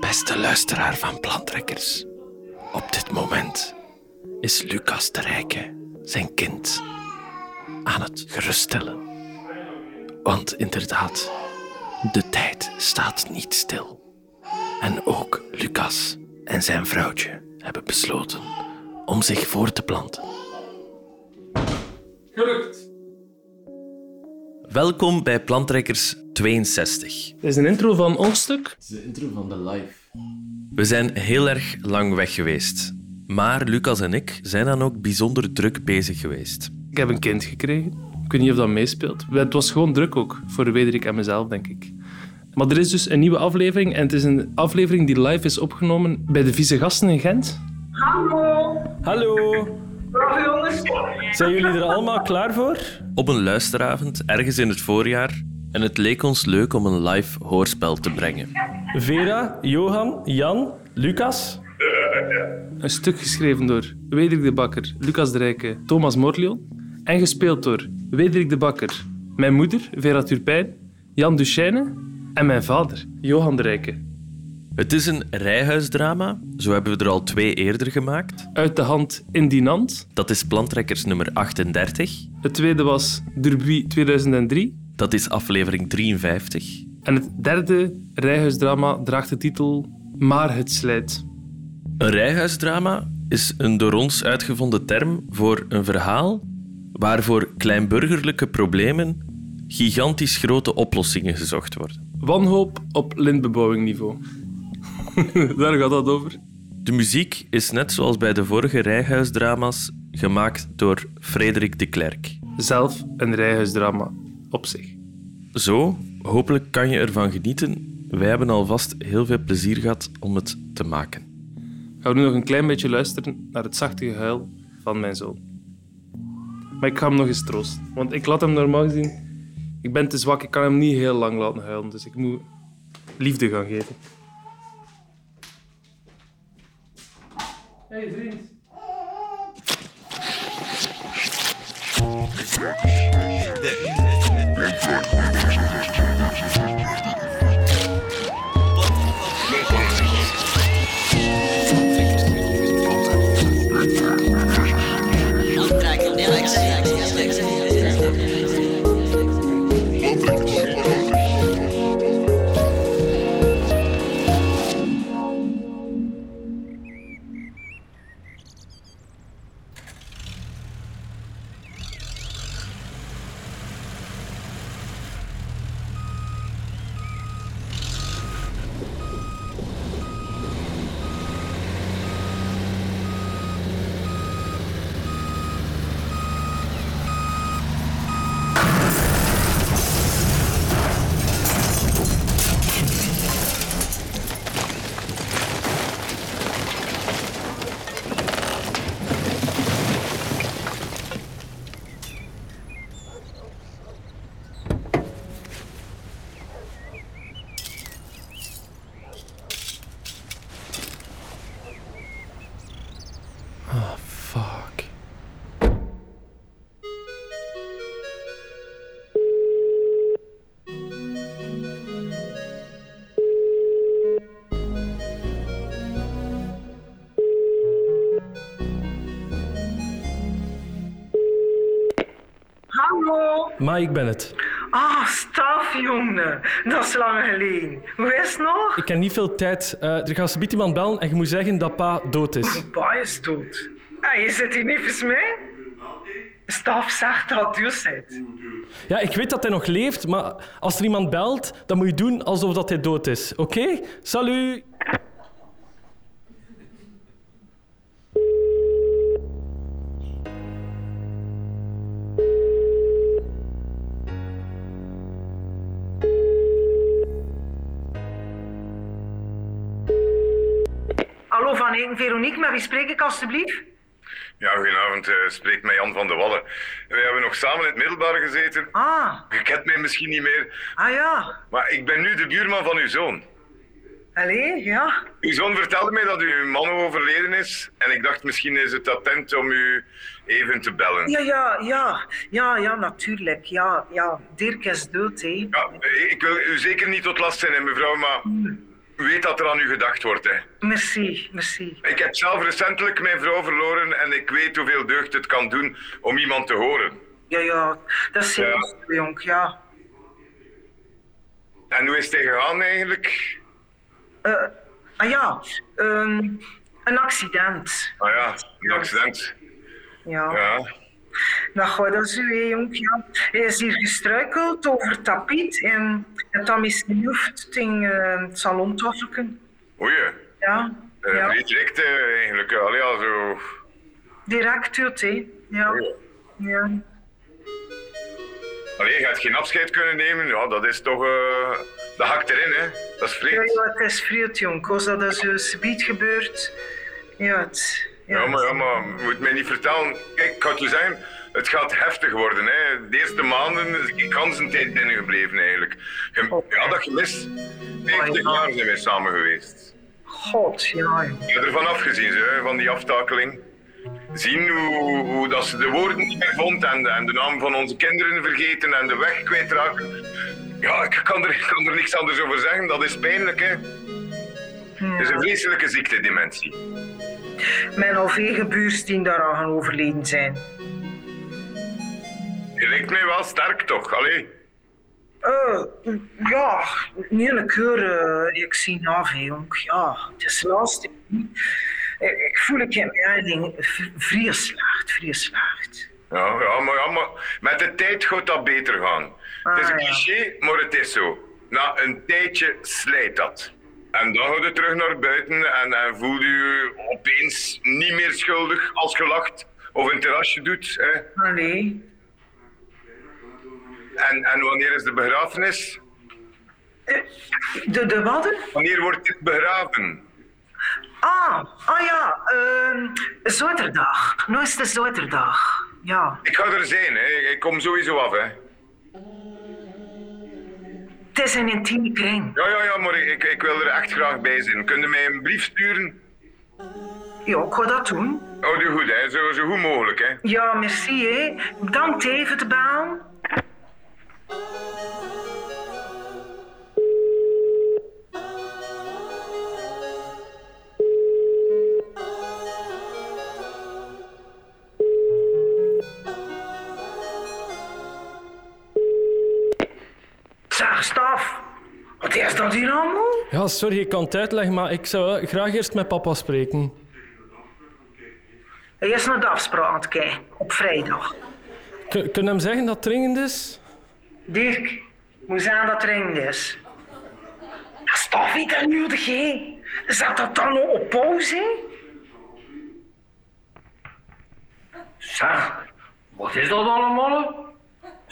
Beste luisteraar van Plantrekkers. Op dit moment is Lucas de Rijke zijn kind aan het geruststellen. Want inderdaad, de tijd staat niet stil. En ook Lucas en zijn vrouwtje hebben besloten om zich voor te planten. Gelukt. Welkom bij Plantrekkers 62. Dit is een intro van ons stuk. Het is de intro van de live. We zijn heel erg lang weg geweest. Maar Lucas en ik zijn dan ook bijzonder druk bezig geweest. Ik heb een kind gekregen. Ik weet niet of dat meespeelt. Het was gewoon druk ook, voor Wederik en mezelf, denk ik. Maar er is dus een nieuwe aflevering en het is een aflevering die live is opgenomen bij de Vieze Gasten in Gent. Hallo, Hallo, bravo jongens. zijn jullie er allemaal klaar voor? Op een luisteravond ergens in het voorjaar en het leek ons leuk om een live hoorspel te brengen. Vera, Johan, Jan, Lucas. Een stuk geschreven door Wederik de Bakker, Lucas de Rijke, Thomas Morlion. En gespeeld door Wederik de Bakker, mijn moeder, Vera Turpijn, Jan Duchesne en mijn vader, Johan de Rijke. Het is een rijhuisdrama, zo hebben we er al twee eerder gemaakt. Uit de hand in Dinant. Dat is Plantrekkers nummer 38. Het tweede was Derby 2003. Dat is aflevering 53. En het derde rijhuisdrama draagt de titel Maar het slijt. Een rijhuisdrama is een door ons uitgevonden term voor een verhaal waarvoor kleinburgerlijke problemen gigantisch grote oplossingen gezocht worden. Wanhoop op lintbebouwingniveau. Daar gaat dat over. De muziek is net zoals bij de vorige rijhuisdrama's gemaakt door Frederik de Klerk. Zelf een rijhuisdrama op zich. Zo, hopelijk kan je ervan genieten. Wij hebben alvast heel veel plezier gehad om het te maken. Gaan we nu nog een klein beetje luisteren naar het zachte gehuil van mijn zoon. Maar ik ga hem nog eens troosten. Want ik laat hem normaal gezien... Ik ben te zwak, ik kan hem niet heel lang laten huilen. Dus ik moet liefde gaan geven. Hey, Zins. Maar ik ben het. Ah, staf jongen. Dat is lang geleden. Hoe is het nog? Ik heb niet veel tijd. Eh, er gaat iemand bellen en je moet zeggen dat pa dood is. Pa is dood. Ah, je zit hier niet voor mij? Staf zegt dat u zit. Ja, ik weet dat hij nog leeft, maar als er iemand belt, dan moet je doen alsof dat hij dood is. Oké? Salut! Eken, Veronique, met wie spreek ik alstublieft? Ja, goedenavond. eh spreekt mij Jan van de Wallen. Wij hebben nog samen in het middelbaar gezeten. Ah, Je kent mij misschien niet meer, ah ja. maar ik ben nu de buurman van uw zoon. Allee, ja. Uw zoon vertelde mij dat uw man overleden is. En ik dacht, misschien is het attent om u even te bellen. Ja, ja, ja. Ja, ja, natuurlijk. Ja, ja. Dirk is dood, hè. Ja, ik wil u zeker niet tot last zijn, hè, mevrouw, maar weet dat er aan u gedacht wordt. Hè. Merci, merci. Ik heb zelf recentelijk mijn vrouw verloren en ik weet hoeveel deugd het kan doen om iemand te horen. Ja, ja. Dat is zeker Ja. jong. Ja. En hoe is het gegaan eigenlijk? Eh, ah ja, ehm, een accident. Ah ja, een accident. Ja. Ja. Dat gaat dat hè, jong. Ja. Hij is hier gestruikeld over het tapijt en het dan is tegen eh, het salontafeltje. Oei, Ja. uh, ja. direct eh, eigenlijk. Allee, ja, zo. Direct uit, hè. Ja. Oei. Ja. Allee, je hebt geen afscheid kunnen nemen. Ja, dat is toch... eh dat hakt erin, hè. Dat is Ja, vreemd. ja, het is vreemd, jong. Als dat zo subiet gebeurt. Ja, het... Ja, maar, ja, maar je moet mij niet vertellen. Kijk, ik ga het je zeggen, het gaat heftig worden. Hè. De eerste maanden is ik kans een tijd binnengebleven eigenlijk. Je, ja, dat gemist. 50 jaar zijn wij samen geweest. God, ja. Ik heb ervan afgezien, hè, van die aftakeling. Zien hoe, hoe dat ze de woorden niet meer vond en, de- en de naam van onze kinderen vergeten en de weg kwijtraken. Ja, ik kan er, kan er niks anders over zeggen. Dat is pijnlijk, hè. Het is een vreselijke ziekte, dementie. Mijn al vele buurs die daaraan gaan overleden zijn. Je lijkt mij wel sterk, toch? Allee. Eh, ja, niet een keer eh, ik zie af, jong. Ja, het is lastig. Eh, Ik voel ik in mijn ding vrij slecht, vrij slecht. Ja, ja, maar, ja, maar met de tijd gaat dat beter gaan. het is een Ah, ja. cliché, maar het is zo. Na een tijdje slijt dat. En dan ga je terug naar buiten en, en voel je je opeens niet meer schuldig als je lacht of een terrasje doet. Hè. Allee. En, en wanneer is de begrafenis? De, de wadden? Wanneer wordt dit begraven? Ah, ah ja, ehm zaterdag. Nu is de zaterdag. Ja. Ik ga er zijn, hè. ik kom sowieso af. Hè. Het is een intieme kring. Ja, ja, ja, maar ik, ik wil er echt graag bij zijn. Kun je mij een brief sturen? Ja, ik ga dat doen. Houd u goed, hè. Zo, zo goed mogelijk. Hè. Ja, merci, hè. Bedankt even te baan. Zeg, Staf. Wat is dat hier allemaal? Ja, sorry, ik kan het uitleggen, maar ik zou graag eerst met papa spreken. Hij is naar de afspraak aan het kijken, op vrijdag. Kun, kun je hem zeggen dat het dringend is? Dirk, hoe zijn dat ring is? Dat is toch niet aan nodig, hè? Zet dat dan nog op pauze? Zeg, wat is dat allemaal?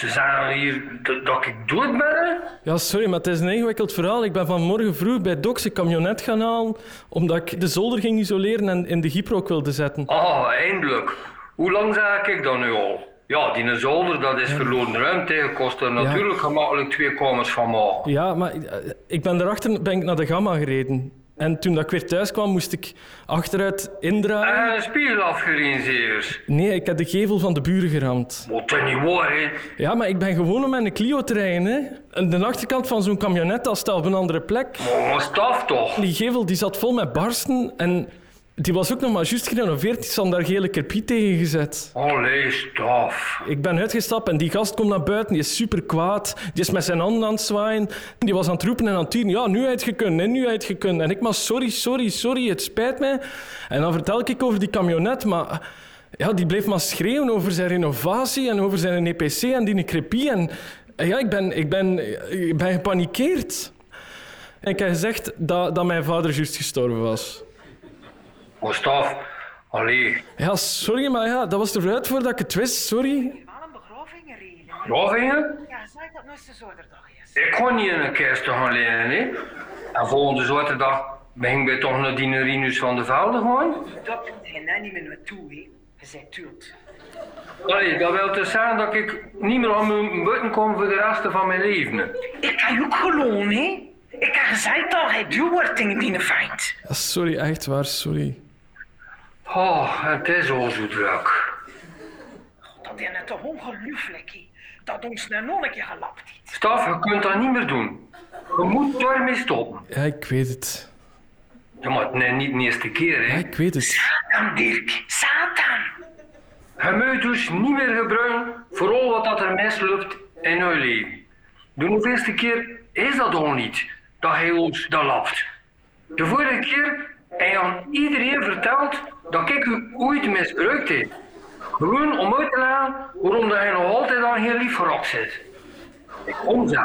Ze zeggen hier dat, ik dood ben. Ja, sorry, maar het is een ingewikkeld verhaal. Ik ben vanmorgen vroeg bij Docs een camionet gaan halen, omdat ik de zolder ging isoleren en in de gyprook wilde zetten. Ah, eindelijk. Hoe lang zeg ik dat nu al? Ja, die zolder, dat is verloren ruimte. Kost er natuurlijk gemakkelijk twee kamers van maken. Ja, maar eh, ik ben daarachter ben ik naar de Gamma gereden. En toen dat ik weer thuis kwam, moest ik achteruit indraaien. En een spiegel afgereden, zeer. Nee, ik heb de gevel van de buren geramd. Wat dat niet waar, hè? Ja, maar ik ben gewoon om met een Clio te rijden. Hè. En de achterkant van zo'n camionet, dat staat op een andere plek. Maar wat staf toch? Die gevel die zat vol met barsten en die was ook nog maar juist gerenoveerd. Die had daar gele kerpiet tegen gezet. Allee, staf. Ik ben uitgestapt en die gast komt naar buiten. Die is super kwaad. Die is met zijn handen aan het zwaaien. Die was aan het roepen en aan het tieren. Ja, nu kunnen, hè, nu kunnen. En ik maar sorry, sorry, sorry, het spijt mij. En dan vertel ik over die camionet, maar... Ja, die bleef maar schreeuwen over zijn renovatie en over zijn EPC en die crepie. En ja, ik ben, ik ben, ik ben gepanikeerd. En ik heb gezegd dat, dat mijn vader juist gestorven was. Maar staf, allee. Ja, sorry, maar ja, dat was eruit voordat ik het wist. Sorry. Gravingen? Ja, zeg dat nu eens de zaterdag is. Ik ga niet in een kerst te gaan lenen, hè? En volgende zaterdag ben ik toch naar die Rinus van de Velde gaan? Dat komt er nou niet meer naartoe, hè. Je bent dood. Allee, dat wil dus zeggen dat ik niet meer aan mijn buiten kom voor de rest van mijn leven. Ik kan je ook geloven, hè. Ik heb gezegd dat hij duw wordt in die. Ja, Sorry, echt waar, sorry. Oh, het is al zo druk. Dat is net toch ongelooflijk, hè. Dat ons nog een keer gelapt heeft. Staf, je kunt dat niet meer doen. Je moet daarmee stoppen. Ja, ik weet het. Ja, maar nee, niet de eerste keer, Ja, hè. ik weet het. Satan, Dirk. Satan. Je moet dus niet meer gebruiken voor al wat dat er misloopt in je leven. De hoeveelste keer is dat al niet, dat hij ons dat lapt. De vorige keer heb je aan iedereen verteld dat ik u ooit misbruikt heb. Gewoon om uit te leggen waarom dat hij nog altijd aan heel lief verrok zit. Ik kom zo.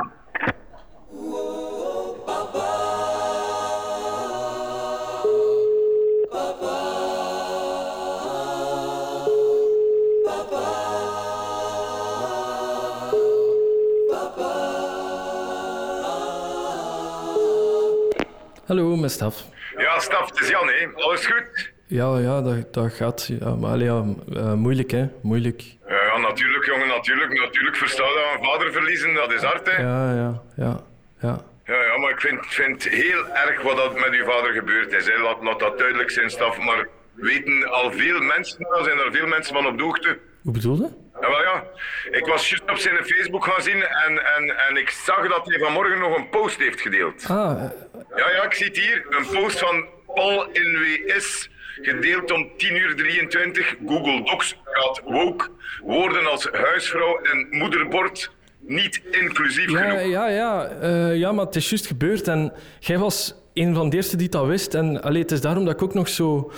Hallo, met Staf. Ja, staf, het is Jan, hè. Alles goed? Ja, ja, dat, dat gaat. Ja, maar ja, eh, moeilijk, hè. Moeilijk. Ja, ja, natuurlijk, jongen, natuurlijk. Natuurlijk versta dat we een vader verliezen, dat is hard, hè. Ja, ja, ja, ja. Ja, ja, maar ik vind, vind heel erg wat dat met uw vader gebeurd is. Hè. Laat, laat dat duidelijk zijn, staf. Maar weten al veel mensen, er zijn er veel mensen van op de hoogte. Hoe bedoel je? Ja, wel ja, ik was juist op zijn Facebook gaan zien en, en, en ik zag dat hij vanmorgen nog een post heeft gedeeld. Ah, eh, Ja, ja, ik zie het hier. Een post van Paul NWS. Gedeeld om 10 uur 23. Google Docs gaat woke. Woorden als huisvrouw en moederbord niet inclusief ja, genoeg. ja, ja, eh, ja, maar het is juist gebeurd. En jij was een van de eerste die dat wist. En allee, het is daarom dat ik ook nog zo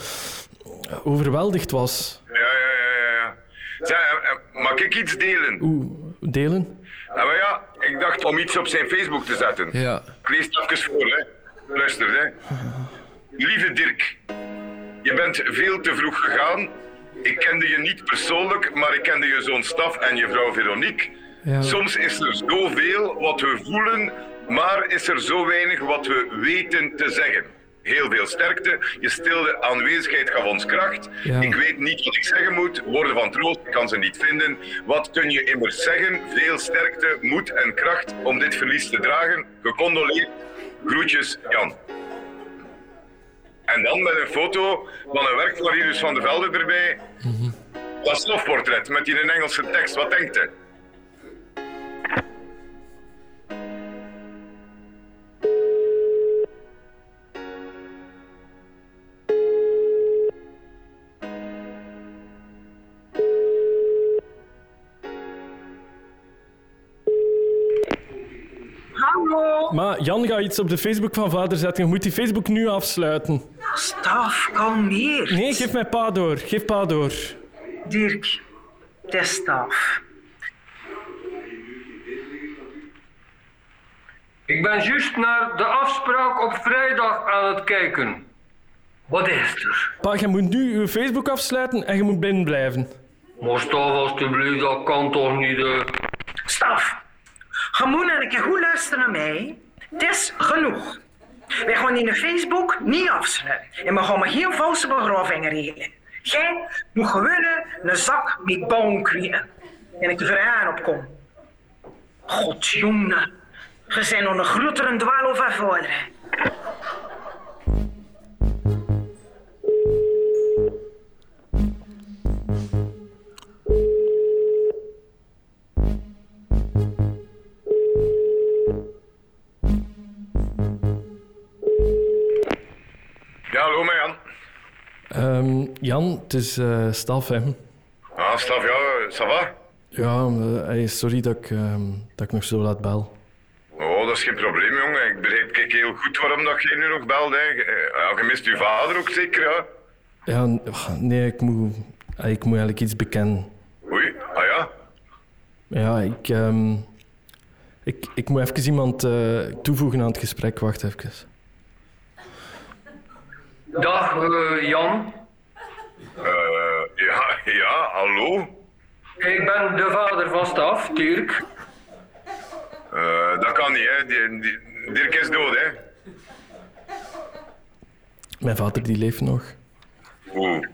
overweldigd was. Ja, ja, ja, ja. Zeg, eh, eh, mag ik iets delen? Oeh, delen? Ja, maar ja, ik dacht om iets op zijn Facebook te zetten. Ja. Ik lees het even voor, hè. Luister, hè. Lieve Dirk, je bent veel te vroeg gegaan. Ik kende je niet persoonlijk, maar ik kende je zoon Staf en je vrouw Veronique. Ja. Soms is er zoveel wat we voelen, maar is er zo weinig wat we weten te zeggen. Heel veel sterkte. Je stilde aanwezigheid gaf ons kracht. Ja. Ik weet niet wat ik zeggen moet. Woorden van troost, ik kan ze niet vinden. Wat kun je immers zeggen? Veel sterkte, moed en kracht om dit verlies te dragen. Gecondoleerd. Groetjes, Jan. En dan met een foto van een werk van Marinus van de Velde erbij. Dat slofportret met die in Engelse tekst. Wat denkt u? Hallo. Maar Jan gaat iets op de Facebook van vader zetten. Je moet die Facebook nu afsluiten. Staf, kalmeer. Nee, geef mij pa door. Geef pa door. Dirk, het is staf. Ik ben juist naar de afspraak op vrijdag aan het kijken. Wat is er? Pa, je moet nu je Facebook afsluiten en je moet binnen blijven. Maar staf alstublieft, dat kan toch niet. eh. Staf, je moet een keer goed luisteren naar mij. Het is genoeg. Wij gaan in Facebook niet afsluiten. En we gaan geen valse begravingen regelen. Jij moet gewoon een zak met boom. En ik er aan op kom. God, jongen. Je bent nog een grotere dwaal of Jan, het is eh Staf, hè. Ah, Staf, ja, ça va? Ja, eh, hey, sorry dat ik, ehm, dat ik nog zo laat bel. Oh, dat is geen probleem, jongen. Ik begrijp kijk, heel goed waarom dat jij nu nog belt. Hè. Eh, Ja, je mist uw vader ook zeker, ja? Ja, nee, ik moet, eh, ik moet eigenlijk iets bekennen. Oei, ah ja? Ja, ik, ehm, ik, ik moet even iemand eh, toevoegen aan het gesprek. Wacht even. Dag eh, Jan, Eh, ja, ja, hallo? ik ben de vader van Staf, Dirk. Eh, dat kan niet, hè. Die, die, Dirk is dood, hè. Mijn vader die leeft nog. Oeh.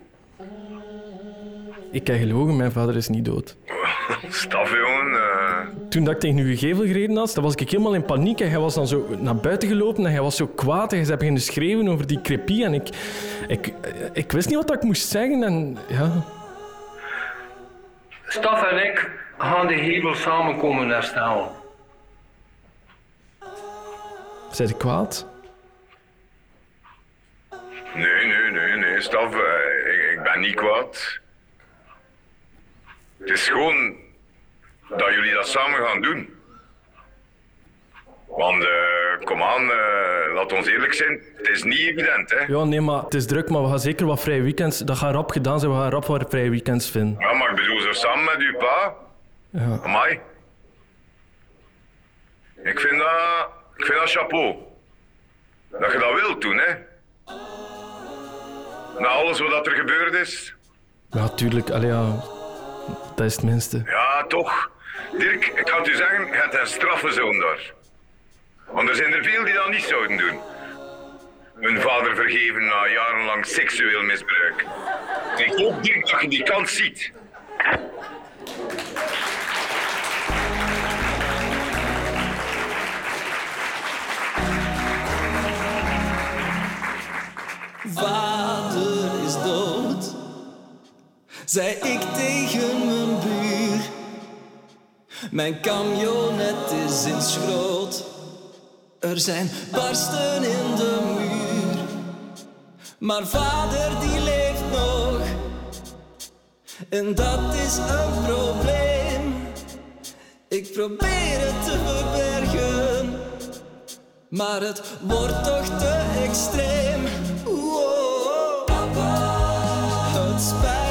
Ik heb gelogen, mijn vader is niet dood. Staf, jongen. Toen dat ik tegen uw gevel gereden had, dan was ik helemaal in paniek. En hij was dan zo naar buiten gelopen en hij was zo kwaad. En hij zei beginnen schreeuwen over die crepie. En ik, ik, ik wist niet wat ik moest zeggen. En ja, Staf en ik gaan de hebel samen komen herstellen. zei ik kwaad? Nee, nee, nee, nee, Staf. eh, ik, ik ben niet kwaad. Het is gewoon dat jullie dat samen gaan doen. Want, eh, kom aan, eh, laat ons eerlijk zijn. Het is niet evident, hè. Ja, nee, maar het is druk. Maar we gaan zeker wat vrije weekends... Dat gaat rap gedaan zijn. We gaan rap wat vrije weekends vinden. Ja, maar ik bedoel, zo samen met uw pa. Ja. Amai. Ik vind dat, ik vind dat chapeau. Dat je dat wilt doen, hè. Na alles wat er gebeurd is. Ja, tuurlijk. Allee, ja. Dat is het minste. Ja, toch. Dirk, ik ga het u zeggen, je hebt een straffe zoon daar. Want er zijn er veel die dat niet zouden doen. Hun vader vergeven na jarenlang seksueel misbruik. Ik hoop, Dirk, dat je die kans ziet. Vader is dood, zei ik tegen mijn buur. Mijn camionet is in schroot, er zijn barsten in de muur. Maar vader die leeft nog, en dat is een probleem. Ik probeer het te verbergen. Maar het wordt toch te extreem. Wow. Papa, het spijt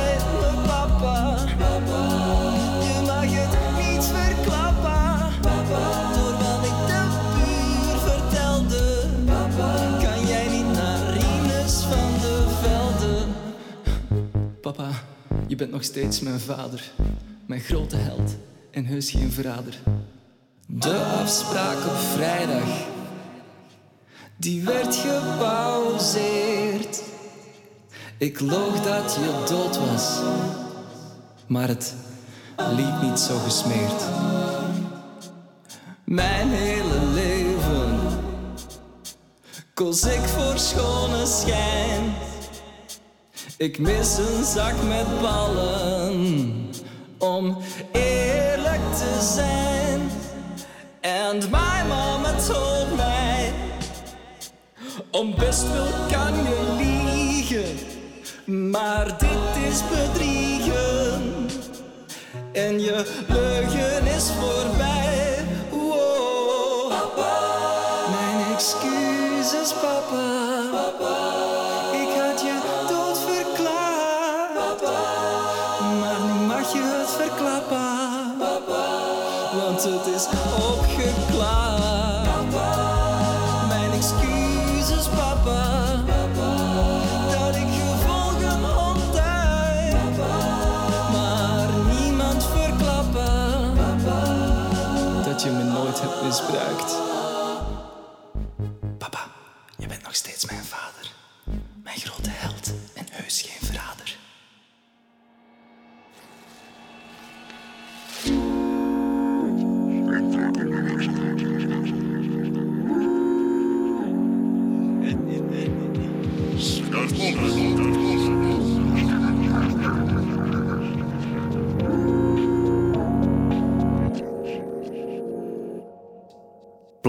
nog steeds mijn vader. Mijn grote held en heus geen verrader. De afspraak op vrijdag die werd gepauzeerd. Ik loog dat je dood was, maar het liep niet zo gesmeerd. Mijn hele leven koos ik voor schone schijn. Ik mis een zak met ballen om eerlijk te zijn. And my mama told mij om best wel kan je liegen, maar dit is bedriegen. En je leugen is voorbij. Verklappen. Want het is opgeklaard.